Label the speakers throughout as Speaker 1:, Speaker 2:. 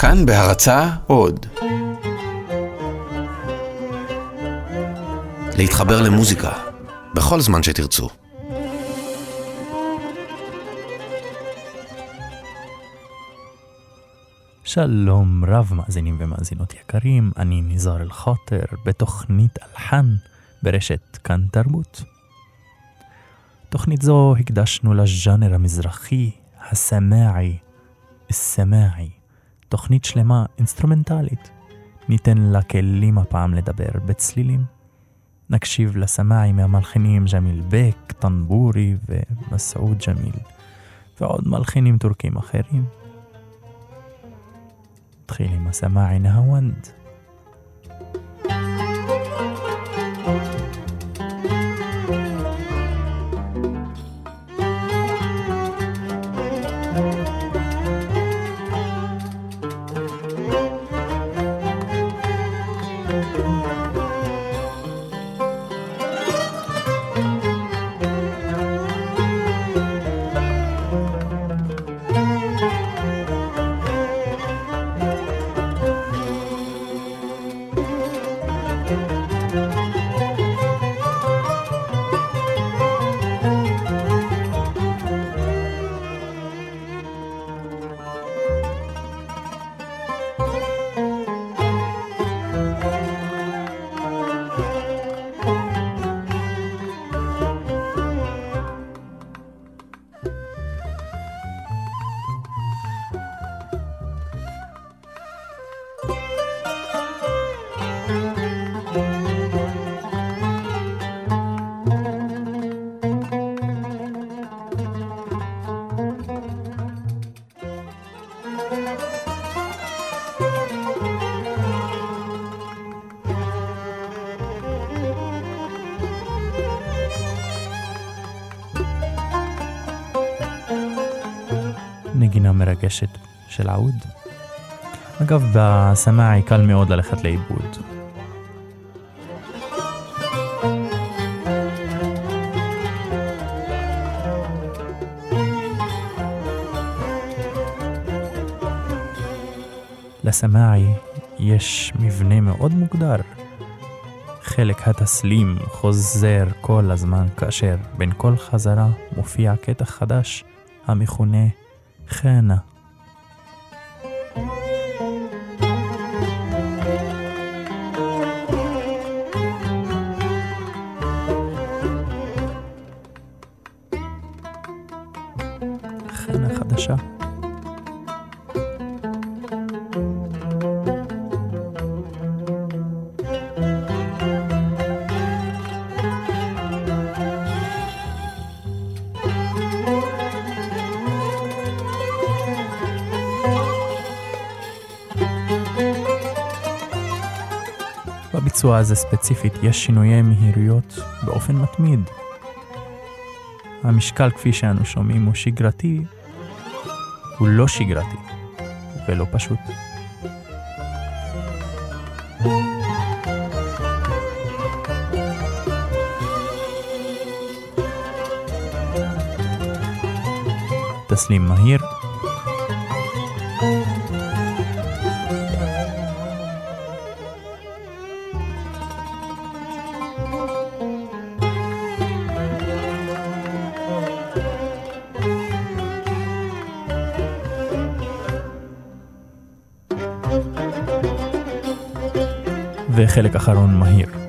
Speaker 1: כאן בהרצה עוד. להתחבר למוזיקה, בכל זמן שתרצו.
Speaker 2: שלום רב מאזינים ומאזינות יקרים, אני ניזאר אל-חאטר בתוכנית אלחן ברשת כאן תרבות. תוכנית זו הקדשנו לז'אנר המזרחי, הסמאעי, הסמאעי, תוכנית שלמה, אינסטרומנטלית. ניתן לה כלים הפעם לדבר בצלילים. נקשיב לסמאעי מהמלחינים ג'מיל בק, טנבורי ומסעוד ג'מיל, ועוד מלחינים טורקים אחרים. נתחיל עם הסמאעי נהוונד. מרגשת של עוד. אגב, בסמאעי קל מאוד ללכת לאיבוד. לסמאעי יש מבנה מאוד מוגדר. חלק התסלים חוזר כל הזמן כאשר בין כל חזרה מופיע קטע חדש המכונה. חנה בביצוע הזה ספציפית יש שינויי מהירויות באופן מתמיד. המשקל כפי שאנו שומעים הוא שגרתי, הוא לא שגרתי ולא פשוט. תסלים מהיר خلق آخرون مهير.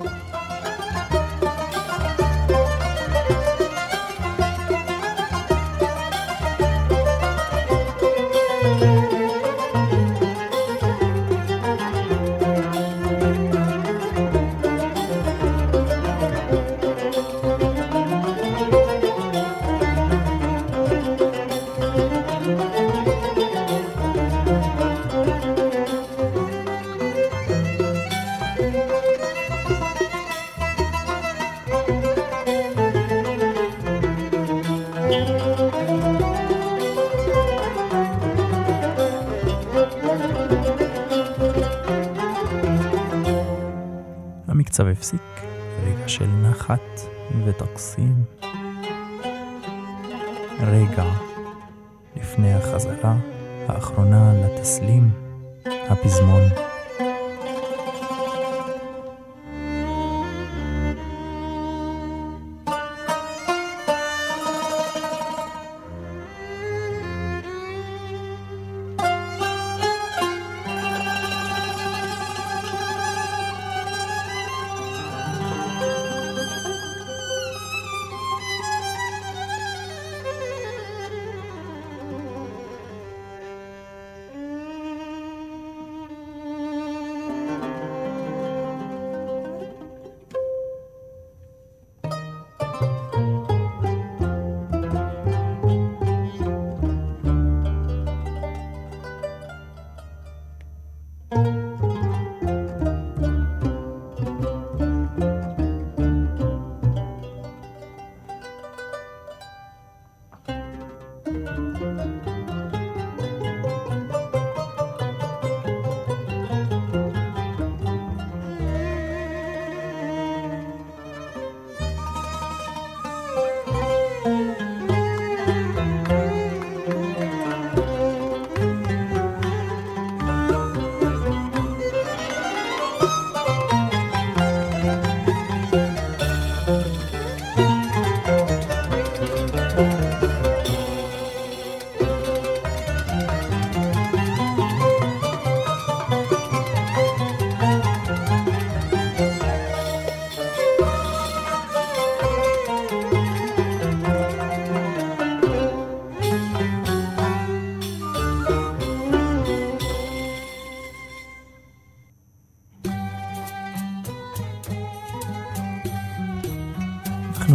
Speaker 2: ותקסים.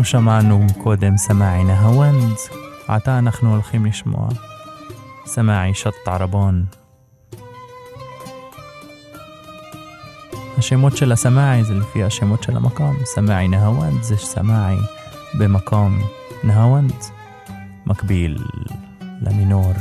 Speaker 2: שמענו קודם סמאעי נהוונד, עתה אנחנו הולכים לשמוע סמאעי שט ערבאן. השמות של הסמאעי זה לפי השמות של המקום, סמאעי נהוונד זה סמאעי במקום נהוונד, מקביל למינור.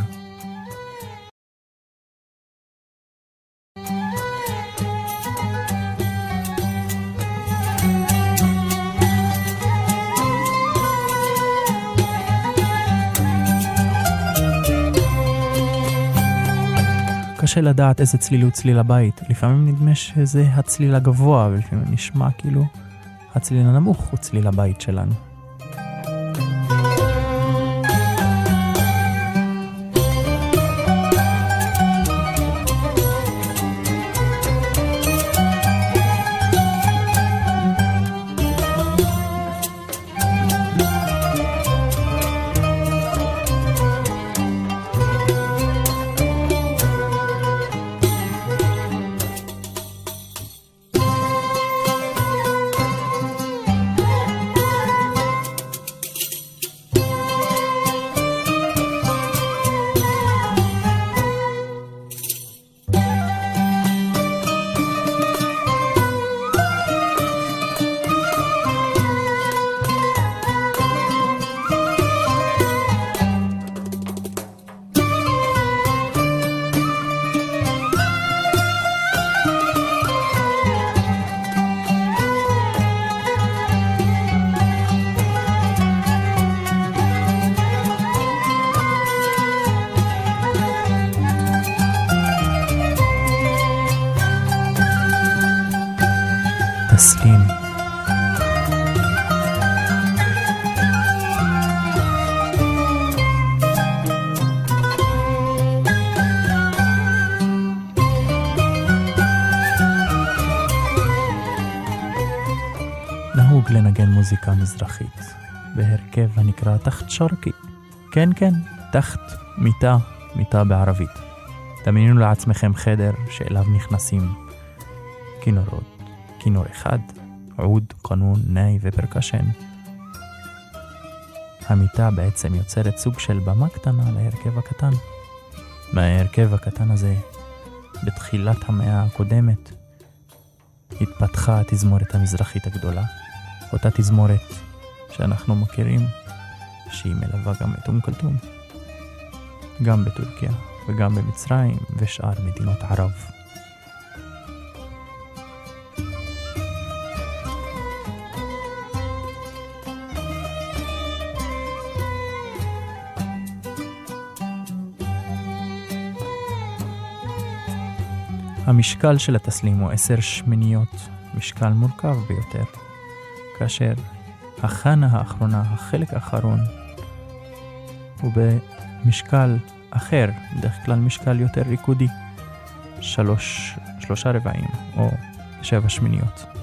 Speaker 2: קשה לדעת איזה צליל הוא צליל הבית. לפעמים נדמה שזה הצליל הגבוה, ולפעמים נשמע כאילו הצליל הנמוך הוא צליל הבית שלנו. מוזיקה מזרחית בהרכב הנקרא תחת שרקי. כן, כן, תחת מיטה, מיטה בערבית. דמיינו לעצמכם חדר שאליו נכנסים כינורות, כינור אחד, עוד, קנון, נאי ופרקשן. המיטה בעצם יוצרת סוג של במה קטנה להרכב הקטן. מההרכב הקטן הזה, בתחילת המאה הקודמת, התפתחה התזמורת המזרחית הגדולה, אותה תזמורת שאנחנו מכירים, שהיא מלווה גם את אום כלתום, גם בטורקיה וגם במצרים ושאר מדינות ערב. המשקל של התסלים הוא עשר שמיניות, משקל מורכב ביותר, כאשר החנה האחרונה, החלק האחרון, הוא במשקל אחר, בדרך כלל משקל יותר ריקודי, שלוש, שלושה רבעים או שבע שמיניות.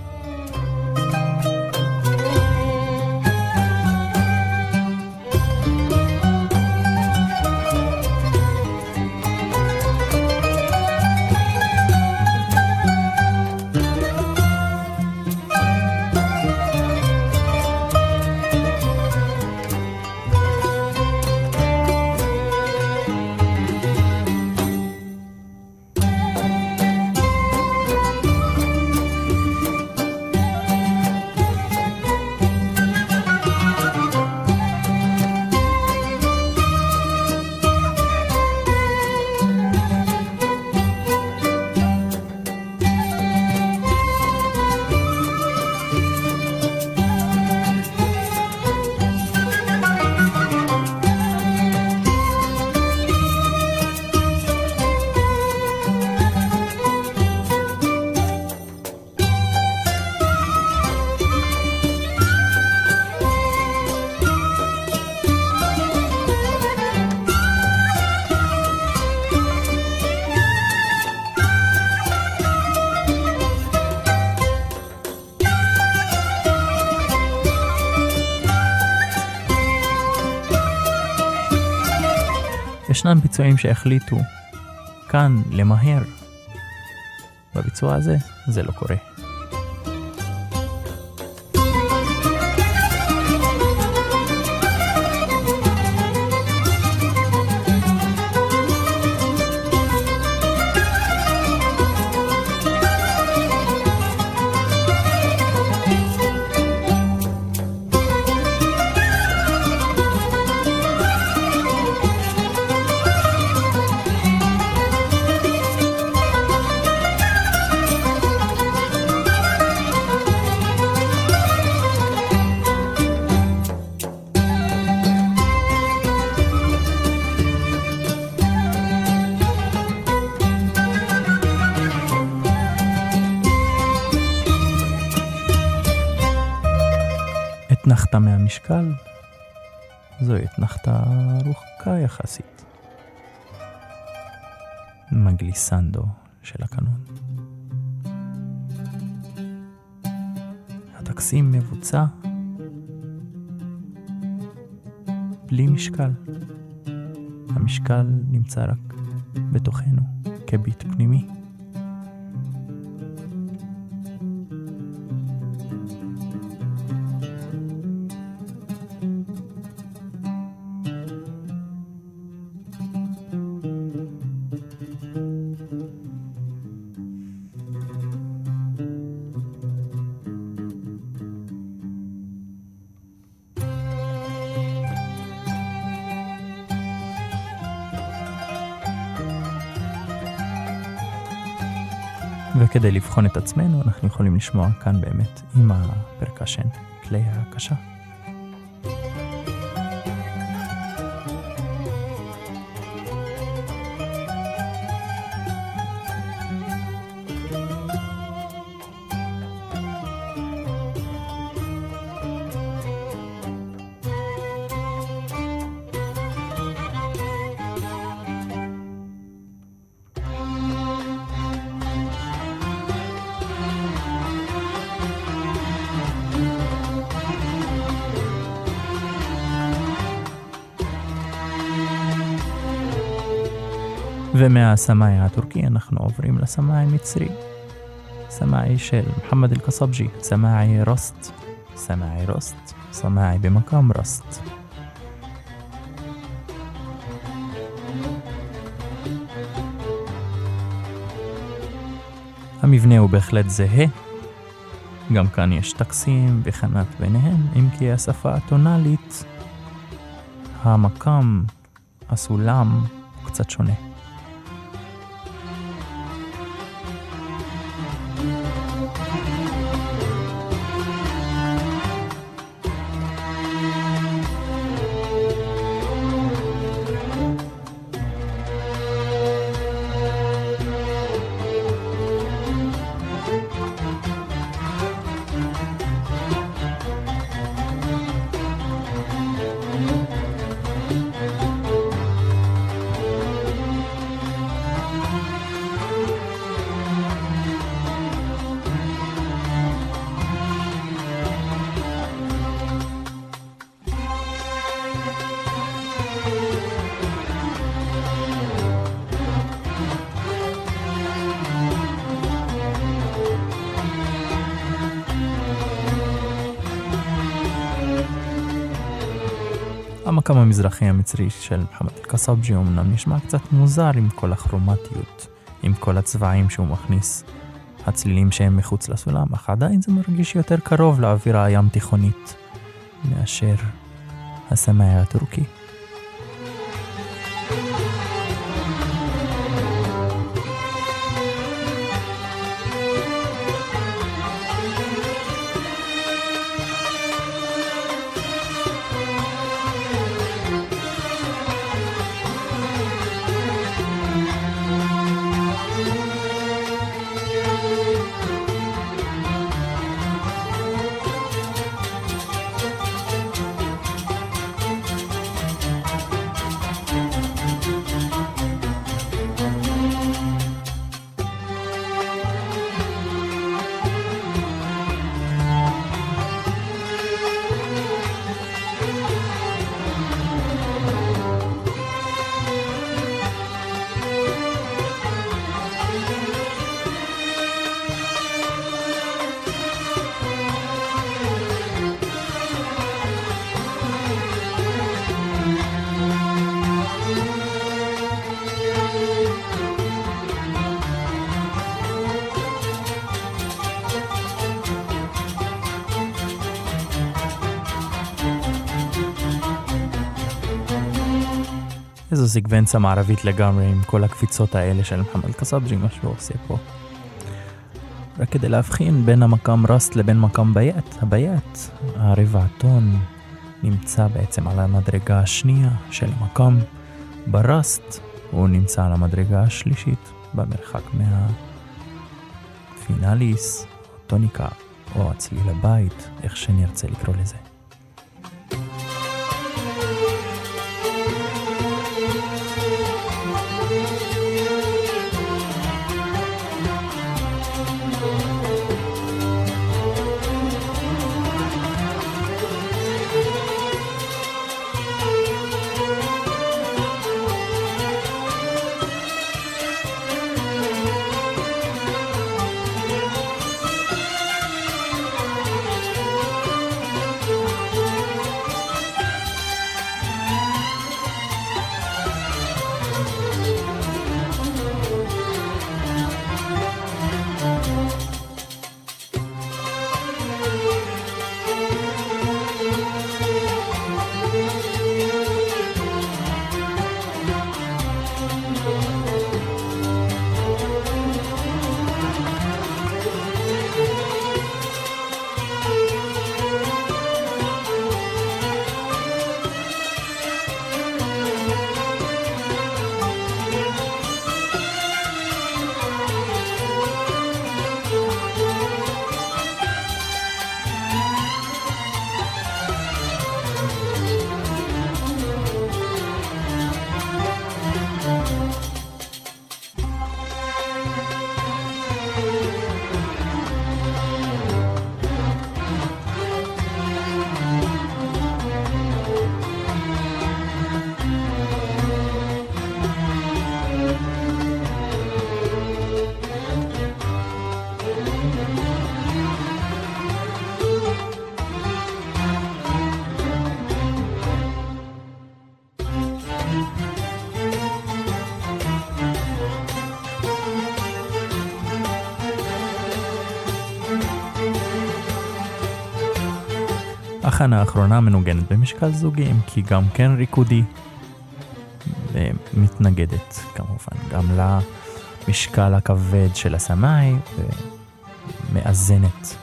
Speaker 2: ישנם ביצועים שהחליטו כאן למהר. בביצוע הזה זה לא קורה. מגליסנדו של הקנון. הטקסים מבוצע בלי משקל. המשקל נמצא רק בתוכנו כביט פנימי. וכדי לבחון את עצמנו, אנחנו יכולים לשמוע כאן באמת עם הפרקשן, כלי הקשה. ומהסמאי הטורקי אנחנו עוברים לסמאי מצרי. סמאי של מוחמד אל-קסבג'י, סמאי רוסט, סמאי רוסט, סמאי במקום רוסט. המבנה הוא בהחלט זהה, גם כאן יש טקסים וחנת ביניהם, אם כי השפה הטונאלית, המקם, הסולם, הוא קצת שונה. המזרחי המצרי של מוחמד אל-קסאבג'י אמנם נשמע קצת מוזר עם כל הכרומטיות, עם כל הצבעים שהוא מכניס, הצלילים שהם מחוץ לסולם, אך עדיין זה מרגיש יותר קרוב לאווירה הים תיכונית מאשר הסמאי הטורקי. איזו סגוונציה מערבית לגמרי עם כל הקפיצות האלה של מוחמד קסאבג'י, מה שהוא עושה פה. רק כדי להבחין בין המקם רסט לבין מקם ביית, הביית, הרבעתון נמצא בעצם על המדרגה השנייה של המקם. ברסט הוא נמצא על המדרגה השלישית, במרחק מהפינאליס, טוניקה או הצליל הבית, איך שנרצה לקרוא לזה. התחנה האחרונה מנוגנת במשקל זוגי, אם כי גם כן ריקודי, ומתנגדת כמובן גם למשקל הכבד של הסמאי, ומאזנת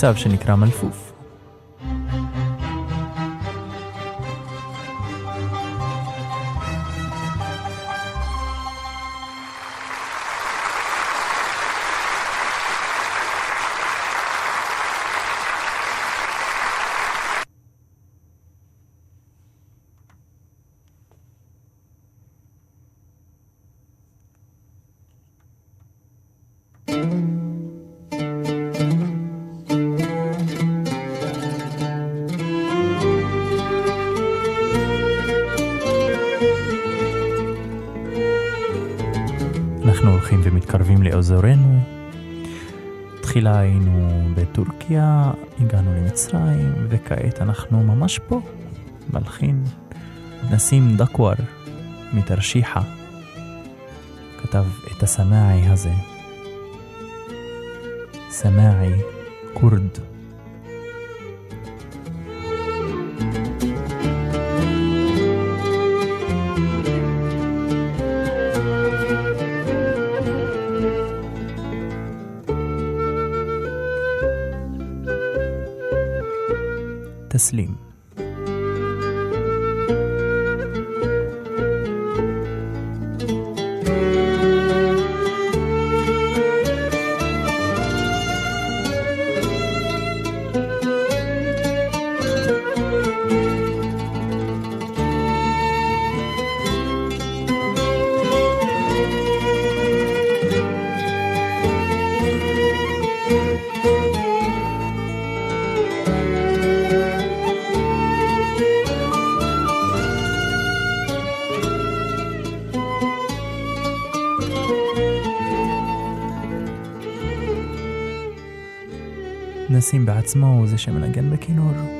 Speaker 2: حساب شنكرا ملفوف למצרים, וכעת אנחנו ממש פה, מלחין נסים דקואר מתרשיחא. כתב את הסמאעי הזה. סמאעי כורד. تسلیم נסים בעצמו הוא זה שמנגן בכינור.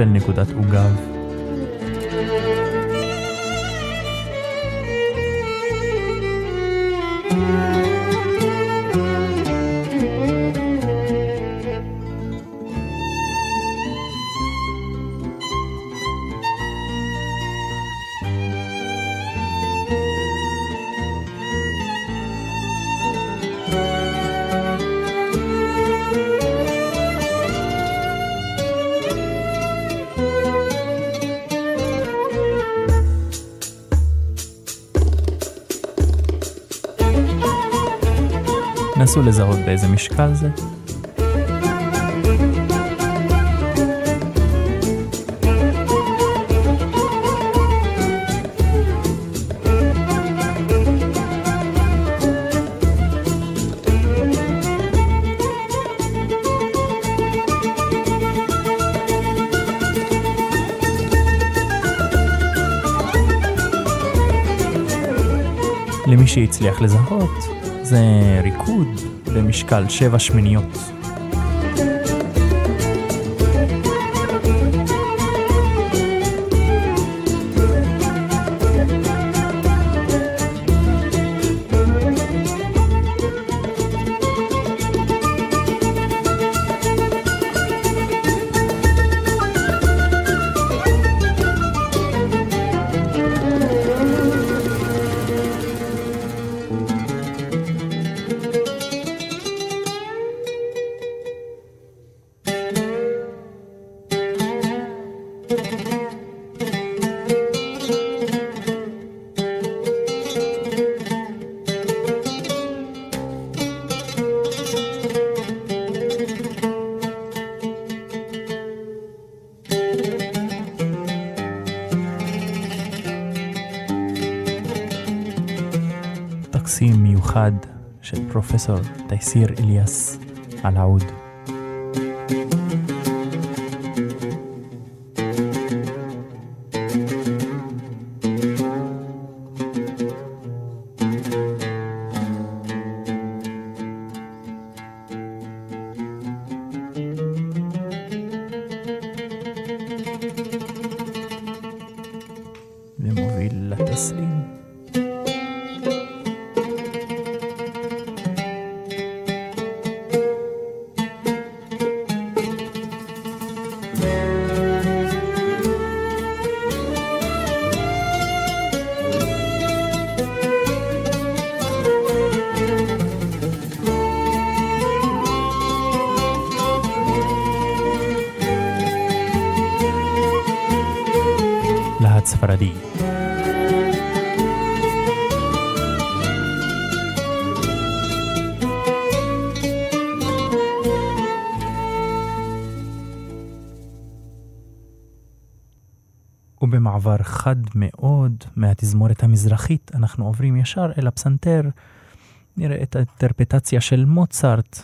Speaker 2: של נקודת עוגב. נסו לזהות באיזה משקל זה. למי שהצליח לזהות, זה ריקוד במשקל שבע שמיניות. תייסיר אליאס על העוד. חד מאוד מהתזמורת המזרחית, אנחנו עוברים ישר אל הפסנתר. נראה את האינטרפטציה של מוצרט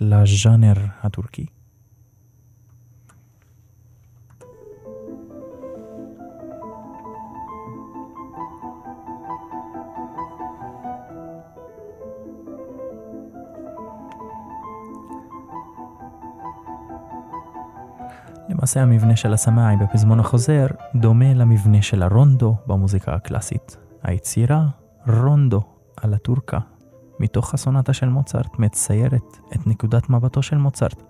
Speaker 2: לז'אנר הטורקי. למעשה המבנה של הסמאי בפזמון החוזר דומה למבנה של הרונדו במוזיקה הקלאסית. היצירה רונדו על הטורקה מתוך הסונטה של מוצרט מציירת את נקודת מבטו של מוצרט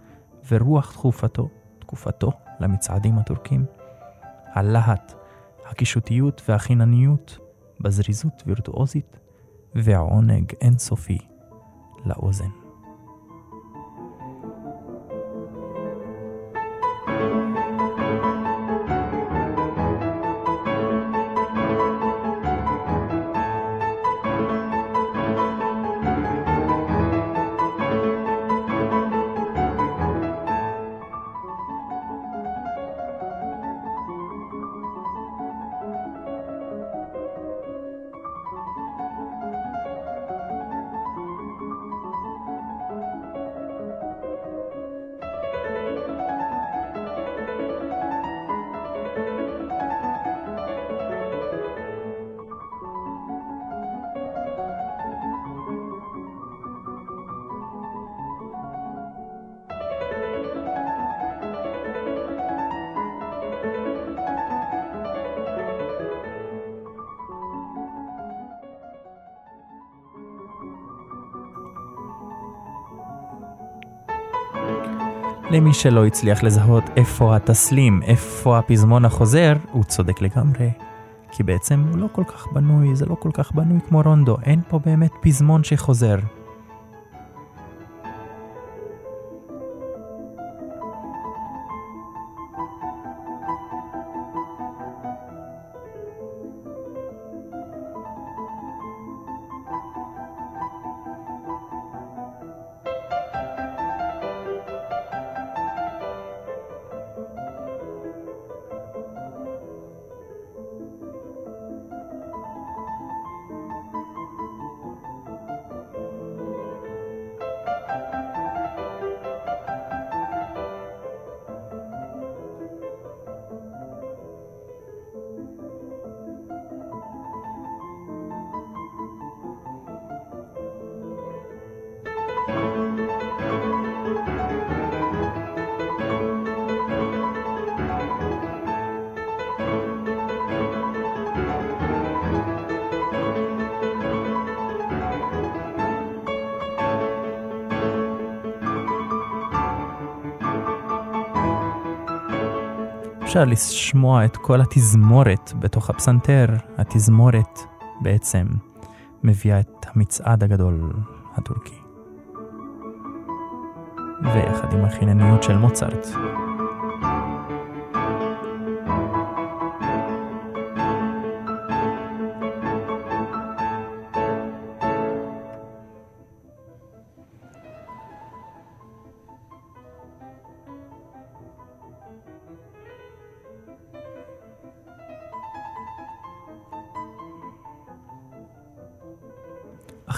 Speaker 2: ורוח תקופתו, תקופתו למצעדים הטורקים. הלהט, הקישוטיות והחינניות בזריזות וירטואוזית ועונג אינסופי לאוזן. למי שלא הצליח לזהות איפה התסלים, איפה הפזמון החוזר, הוא צודק לגמרי. כי בעצם הוא לא כל כך בנוי, זה לא כל כך בנוי כמו רונדו, אין פה באמת פזמון שחוזר. אפשר לשמוע את כל התזמורת בתוך הפסנתר. התזמורת בעצם מביאה את המצעד הגדול הטורקי. ויחד עם החינניות של מוצרט.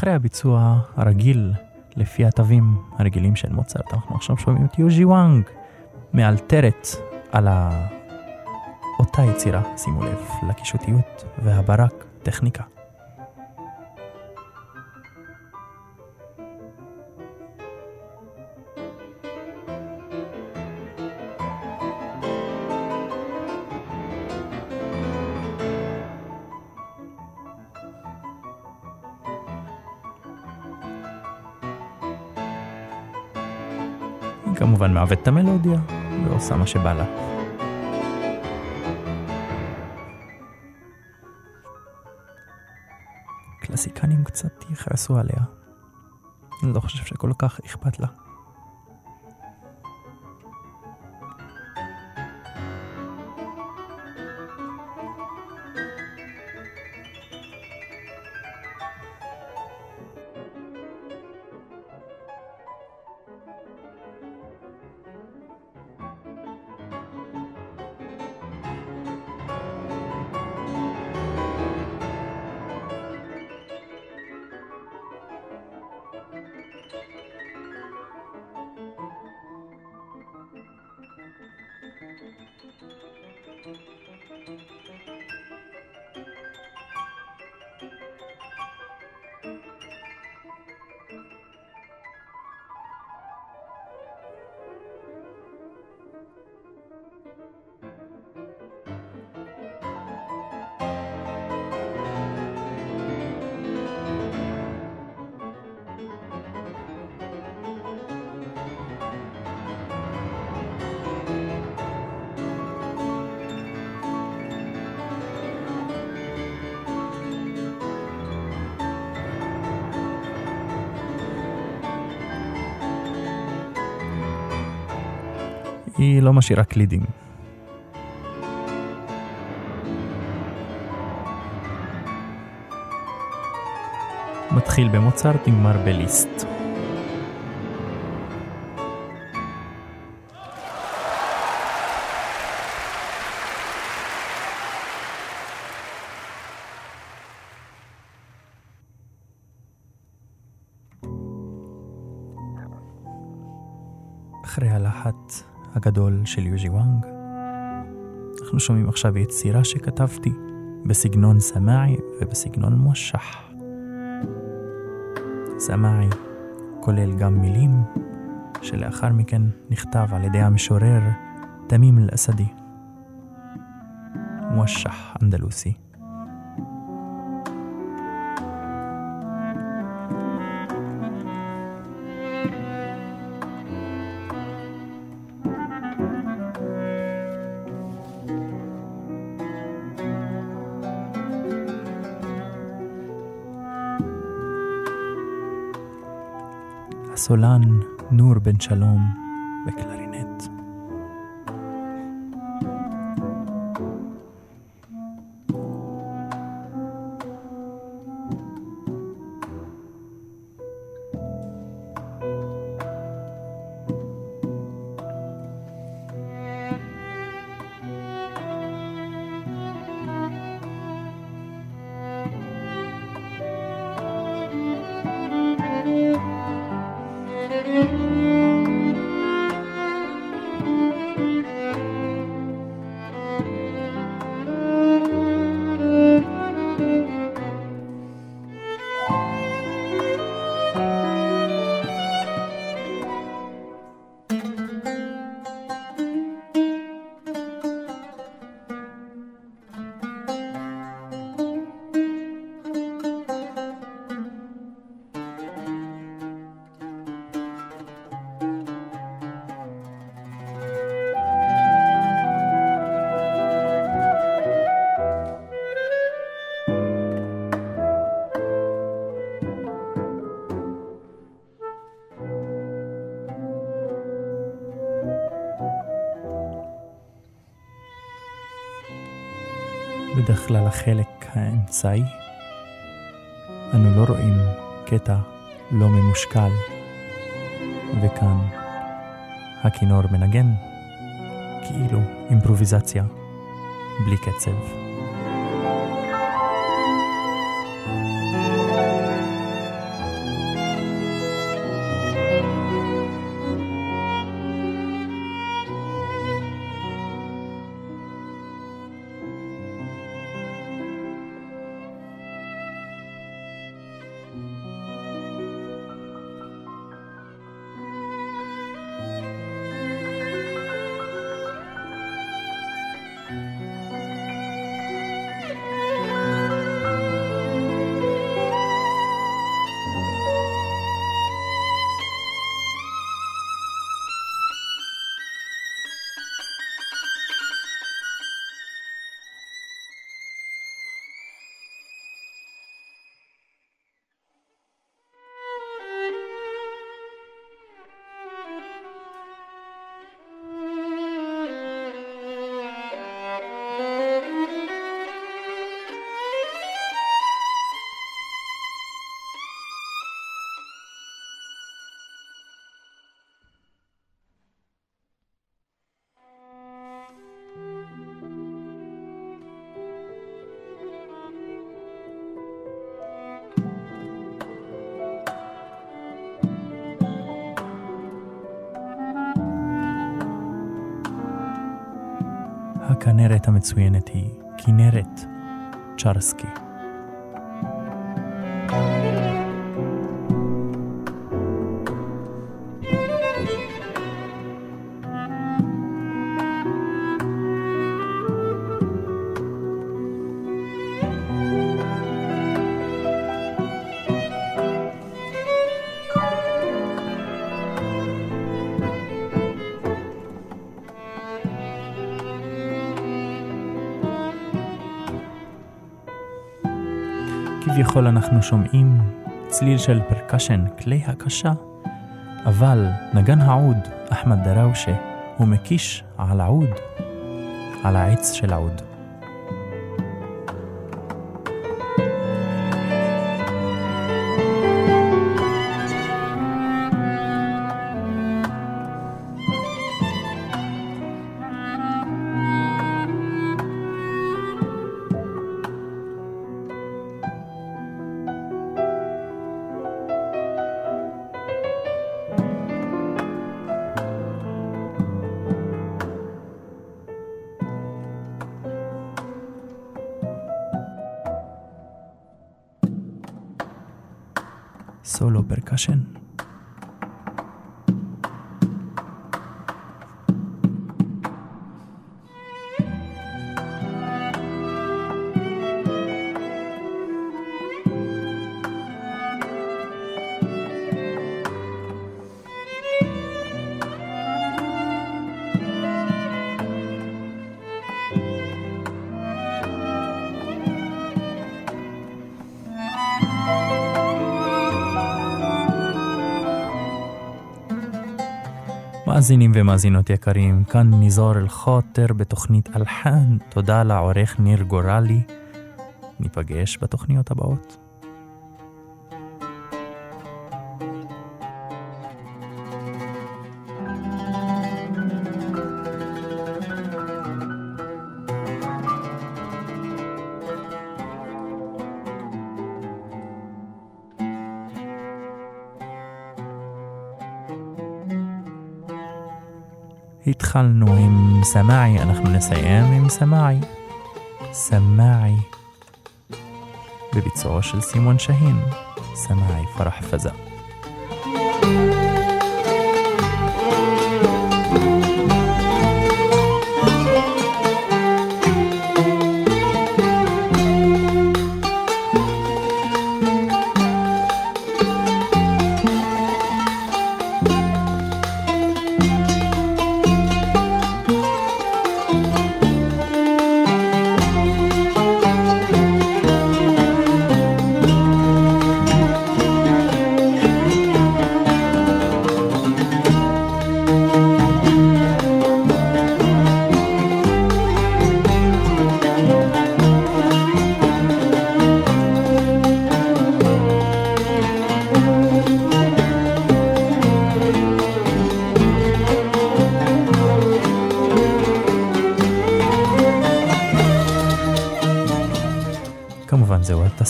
Speaker 2: אחרי הביצוע הרגיל לפי התווים הרגילים של מוצרט, אנחנו עכשיו שומעים את יוז'י וואנג מאלתרת על ה... אותה יצירה, שימו לב, לקישוטיות והברק, טכניקה. כמובן מעוות את המלודיה ועושה מה שבא לה. קלאסיקנים קצת יכעסו עליה. אני לא חושב שכל כך אכפת לה. היא לא משאירה קלידים. מתחיל במוצרט, נגמר בליסט. אחרי הלחץ הגדול של יוז'י וואנג. אנחנו שומעים עכשיו יצירה שכתבתי בסגנון סמאעי ובסגנון מושך. סמאעי כולל גם מילים שלאחר מכן נכתב על ידי המשורר תמים אל-אסדי. מושך אנדלוסי. הסולן נור בן שלום בקלרינט. כלל החלק האמצעי, אנו לא רואים קטע לא ממושקל, וכאן הכינור מנגן כאילו אימפרוביזציה, בלי קצב. הכנרת המצוינת היא כנרת צ'רסקי. כביכול אנחנו שומעים צליל של פרקשן, כלי הקשה, אבל נגן העוד, אחמד דראושה, הוא מקיש על העוד, על העץ של העוד. מאזינים ומאזינות יקרים, כאן ניזור אל-חוטר בתוכנית אלחן. תודה לעורך ניר גורלי. ניפגש בתוכניות הבאות. התחלנו עם סמאעי, אנחנו נסיים עם סמאעי. סמאעי. בביצועו של סימון שהין. סמאעי פרח פזה.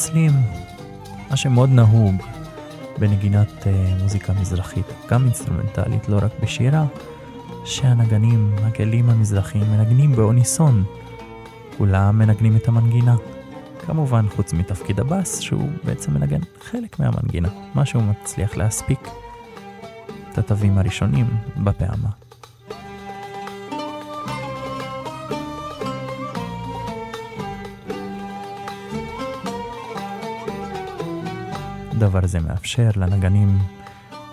Speaker 2: תסלים, מה שמאוד נהוג בנגינת uh, מוזיקה מזרחית, גם אינסטרומנטלית, לא רק בשירה, שהנגנים, הכלים המזרחיים, מנגנים באוניסון. כולם מנגנים את המנגינה. כמובן, חוץ מתפקיד הבאס, שהוא בעצם מנגן חלק מהמנגינה, מה שהוא מצליח להספיק את התווים הראשונים בפעמה. הדבר הזה מאפשר לנגנים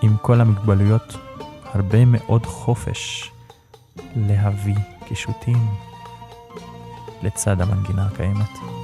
Speaker 2: עם כל המגבלויות הרבה מאוד חופש להביא קישוטים לצד המנגינה הקיימת.